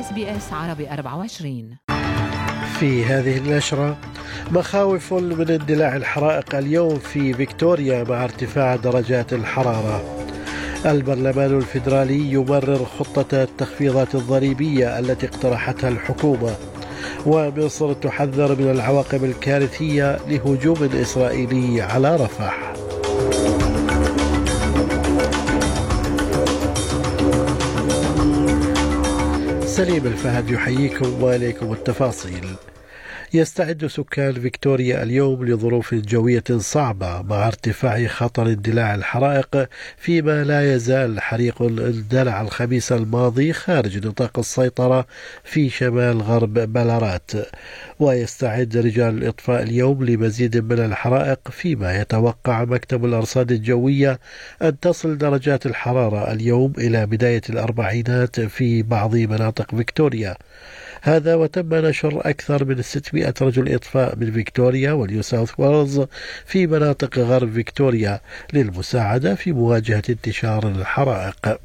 SBS عربي 24 في هذه النشرة مخاوف من اندلاع الحرائق اليوم في فيكتوريا مع ارتفاع درجات الحرارة. البرلمان الفيدرالي يمرر خطة التخفيضات الضريبية التي اقترحتها الحكومة. ومصر تحذر من العواقب الكارثية لهجوم إسرائيلي على رفح. سليم الفهد يحييكم وإليكم التفاصيل. يستعد سكان فيكتوريا اليوم لظروف جوية صعبة مع ارتفاع خطر اندلاع الحرائق فيما لا يزال حريق اندلع الخميس الماضي خارج نطاق السيطرة في شمال غرب بلارات. ويستعد رجال الإطفاء اليوم لمزيد من الحرائق فيما يتوقع مكتب الأرصاد الجوية أن تصل درجات الحرارة اليوم إلى بداية الأربعينات في بعض مناطق فيكتوريا. هذا وتم نشر أكثر من 600 رجل إطفاء من فيكتوريا ونيو ساوث ويلز في مناطق غرب فيكتوريا للمساعدة في مواجهة انتشار الحرائق.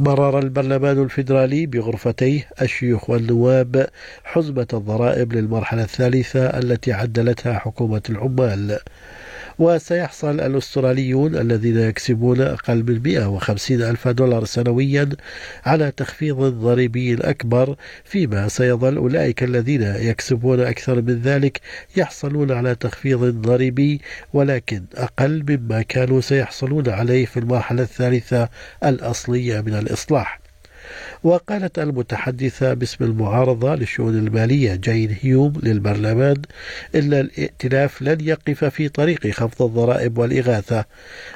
مرر البرلمان الفيدرالي بغرفتيه الشيوخ والنواب حزمة الضرائب للمرحلة الثالثة التي عدلتها حكومة العمال. وسيحصل الأستراليون الذين يكسبون أقل من 150 ألف دولار سنويا على تخفيض ضريبي أكبر فيما سيظل أولئك الذين يكسبون أكثر من ذلك يحصلون على تخفيض ضريبي ولكن أقل مما كانوا سيحصلون عليه في المرحلة الثالثة الأصلية من الإصلاح. وقالت المتحدثة باسم المعارضة للشؤون المالية جين هيوم للبرلمان إن الائتلاف لن يقف في طريق خفض الضرائب والإغاثة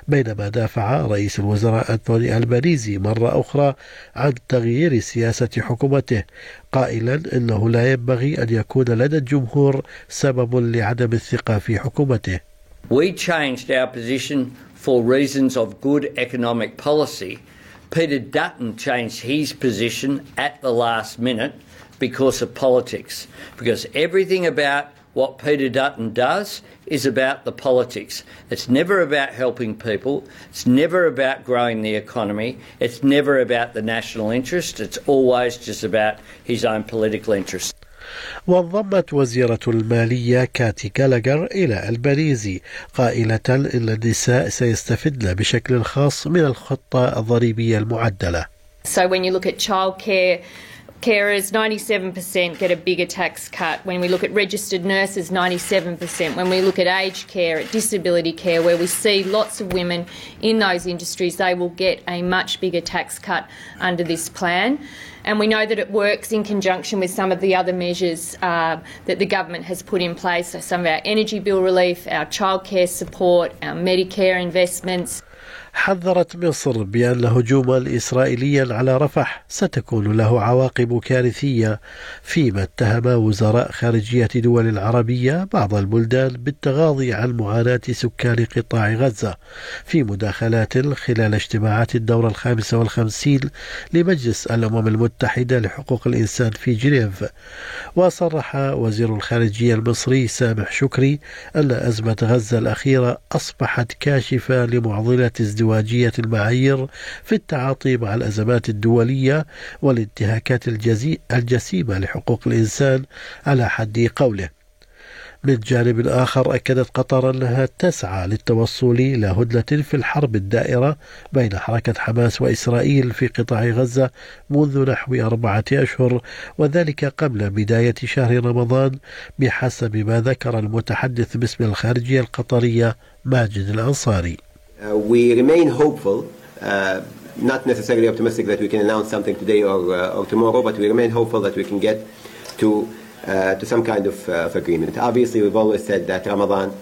بينما دافع رئيس الوزراء أنتوني ألبانيزي مرة أخرى عن تغيير سياسة حكومته قائلا إنه لا ينبغي أن يكون لدى الجمهور سبب لعدم الثقة في حكومته. We changed our position for reasons of good economic policy Peter Dutton changed his position at the last minute because of politics. Because everything about what Peter Dutton does is about the politics. It's never about helping people. It's never about growing the economy. It's never about the national interest. It's always just about his own political interest. وانضمت وزيرة المالية كاتي جالاجر إلى الباريزي قائلة إن النساء سيستفدن بشكل خاص من الخطة الضريبية المعدلة. So when you look at childcare, carers 97% get a bigger tax cut. When we look at registered nurses, 97%. When we look at aged care, at disability care, where we see lots of women in those industries, they will get a much bigger tax cut under this plan. And we know that it works in conjunction with some of the other measures uh, that the government has put in place, so some of our energy bill relief, our childcare support, our Medicare investments. حذرت مصر بأن هجوما إسرائيليا على رفح ستكون له عواقب كارثية فيما اتهم وزراء خارجية دول العربية بعض البلدان بالتغاضي عن معاناة سكان قطاع غزة في مداخلات خلال اجتماعات الدورة الخامسة والخمسين لمجلس الأمم المتحدة لحقوق الإنسان في جنيف. وصرح وزير الخارجية المصري سامح شكري أن أزمة غزة الأخيرة أصبحت كاشفة لمعضلة ازدواج ازدواجية المعايير في التعاطي مع الأزمات الدولية والانتهاكات الجسيمة لحقوق الإنسان على حد قوله. من جانب آخر أكدت قطر أنها تسعى للتوصل إلى هدنة في الحرب الدائرة بين حركة حماس وإسرائيل في قطاع غزة منذ نحو أربعة أشهر وذلك قبل بداية شهر رمضان بحسب ما ذكر المتحدث باسم الخارجية القطرية ماجد الأنصاري. Uh, we remain hopeful, uh, not necessarily optimistic that we can announce something today or, uh, or tomorrow, but we remain hopeful that we can get to, to some kind of, of, agreement. Obviously, we've always said that Ramadan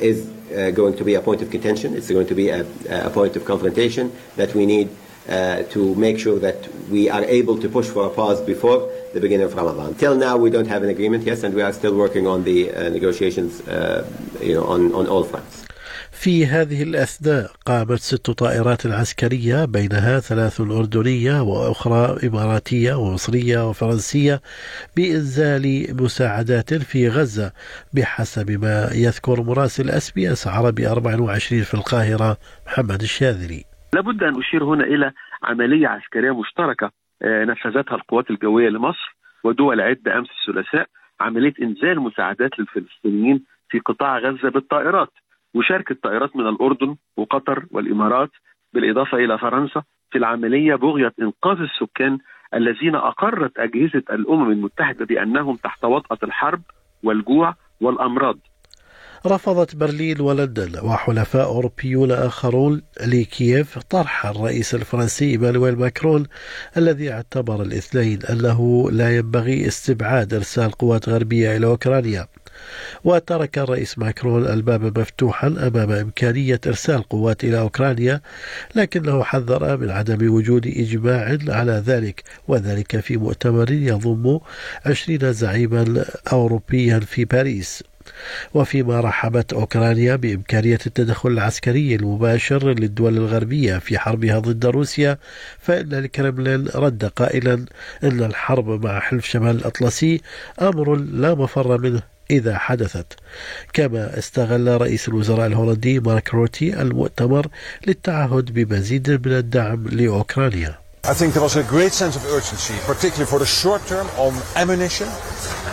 is going to be a point of contention. It's going to be a, a point of confrontation that we need uh, to make sure that we are able to push for a pause before the beginning of Ramadan. Till now, we don't have an agreement, yes, and we are still working on the uh, negotiations, uh, you know, on, on all fronts. في هذه الأثناء قامت ست طائرات عسكرية بينها ثلاث أردنية وأخرى إماراتية ومصرية وفرنسية بإنزال مساعدات في غزة بحسب ما يذكر مراسل أس بي أس عربي 24 في القاهرة محمد الشاذلي. لابد أن أشير هنا إلى عملية عسكرية مشتركة نفذتها القوات الجوية لمصر ودول عدة أمس الثلاثاء عملية إنزال مساعدات للفلسطينيين في قطاع غزة بالطائرات. وشاركت طائرات من الأردن وقطر والإمارات بالإضافة إلى فرنسا في العملية بغية إنقاذ السكان الذين أقرت أجهزة الأمم المتحدة بأنهم تحت وطأة الحرب والجوع والأمراض. رفضت برلين ولندن وحلفاء أوروبيون آخرون لكييف طرح الرئيس الفرنسي إيمانويل ماكرون الذي اعتبر الاثنين أنه لا ينبغي استبعاد إرسال قوات غربية إلى أوكرانيا. وترك الرئيس ماكرون الباب مفتوحا أمام إمكانية إرسال قوات إلى أوكرانيا لكنه حذر من عدم وجود إجماع على ذلك وذلك في مؤتمر يضم عشرين زعيما أوروبيا في باريس. وفيما رحبت أوكرانيا بإمكانية التدخل العسكري المباشر للدول الغربية في حربها ضد روسيا فإن الكرملين رد قائلا أن الحرب مع حلف شمال الأطلسي أمر لا مفر منه إذا حدثت كما استغل رئيس الوزراء الهولندي مارك روتي المؤتمر للتعهد بمزيد من الدعم لأوكرانيا I think there was a great sense of urgency, particularly for the short term, on ammunition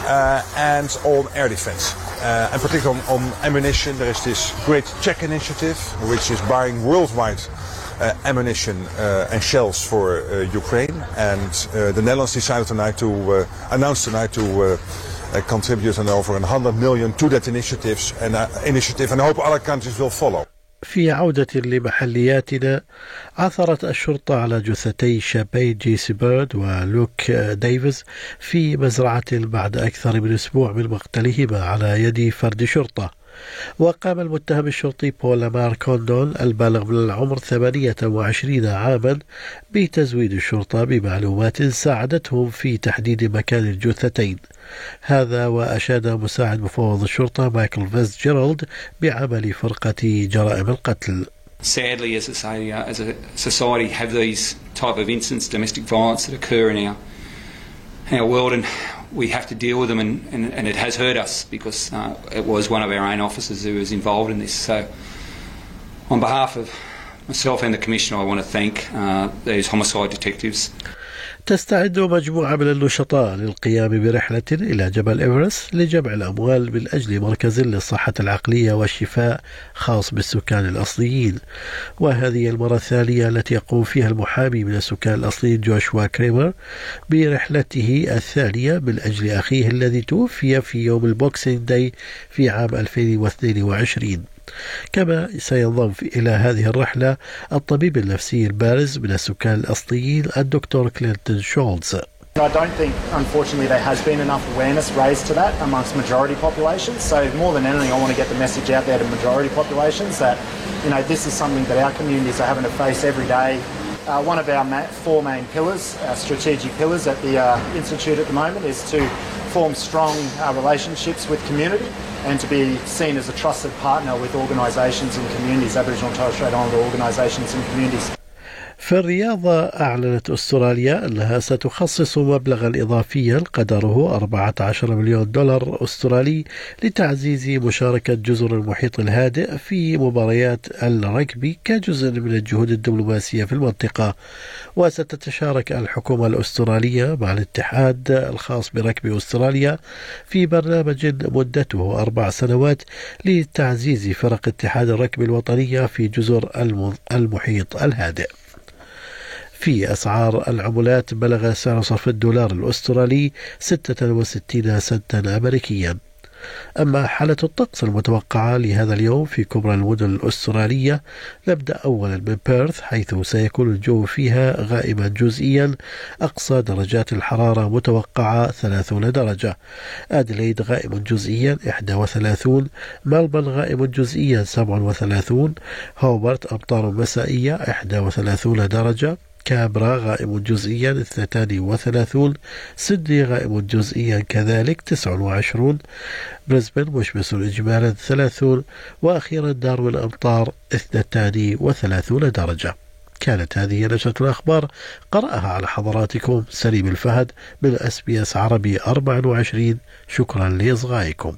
uh, and on air defense. Uh, and particularly on, on, ammunition, there is this great check initiative, which is buying worldwide uh, ammunition uh, and shells for Ukraine. And the Netherlands decided tonight to announce tonight to contribute an over 100 million to that initiatives and initiative, and I hope other countries will follow. في عودة لمحلياتنا عثرت الشرطة على جثتي شابي جيسي بيرد ولوك ديفيز في مزرعة بعد أكثر من أسبوع من مقتلهما على يد فرد شرطة. وقام المتهم الشرطي بو لامار كوندون البالغ من العمر 28 عاما بتزويد الشرطة بمعلومات ساعدتهم في تحديد مكان الجثتين. هذا وأشاد مساعد مفوض الشرطة مايكل فيز جيرالد بعمل فرقة جرائم القتل Sadly, as, a, uh, as a society, have these type of incidents, domestic violence that occur in our our world, and we have to deal with them, and, and, and it has hurt us because uh, it was one of our own officers who was involved in this. So, on behalf of myself and the Commissioner, I want to thank uh, these homicide detectives. تستعد مجموعة من النشطاء للقيام برحلة إلى جبل إيفرست لجمع الأموال من أجل مركز للصحة العقلية والشفاء خاص بالسكان الأصليين. وهذه المرة الثانية التي يقوم فيها المحامي من السكان الأصليين جوشوا كريمر برحلته الثانية من أجل أخيه الذي توفي في يوم ال Boxing Day في عام 2022 كما سينضم إلى هذه الرحلة الطبيب النفسي البارز من السكان الأصليين الدكتور كلينتون شولز I don't think, unfortunately, there has been enough awareness raised to that amongst majority populations. So, more than anything, I want to get the message out there to majority populations that, you know, this is something that our communities are having to face every day. Uh, one of our four main pillars, our strategic pillars at the uh, Institute at the moment, is to form strong uh, relationships with community and to be seen as a trusted partner with organisations and communities, Aboriginal and Torres Strait Islander organisations and communities. في الرياضة أعلنت أستراليا أنها ستخصص مبلغا إضافيا قدره 14 مليون دولار أسترالي لتعزيز مشاركة جزر المحيط الهادئ في مباريات الركبي كجزء من الجهود الدبلوماسية في المنطقة. وستتشارك الحكومة الأسترالية مع الاتحاد الخاص بركب أستراليا في برنامج مدته أربع سنوات لتعزيز فرق اتحاد الركب الوطنية في جزر المحيط الهادئ. في أسعار العملات بلغ سعر صرف الدولار الأسترالي 66 سنتا أمريكيا. أما حالة الطقس المتوقعة لهذا اليوم في كبرى المدن الأسترالية نبدأ أولا من بيرث حيث سيكون الجو فيها غائما جزئيا. أقصى درجات الحرارة متوقعة 30 درجة. أدليد غائم جزئيا 31 ملبن غائم جزئيا 37 هوبرت أمطار مسائية 31 درجة. كابرا غائم جزئيا 32 سيدني غائم جزئيا كذلك 29 بريسبن مشمس إجمالا 30 وأخيرا داروين أمطار 32 درجة. كانت هذه نشرة الأخبار. قرأها على حضراتكم سليم الفهد من أس بي أس عربي 24 شكرا لإصغائكم.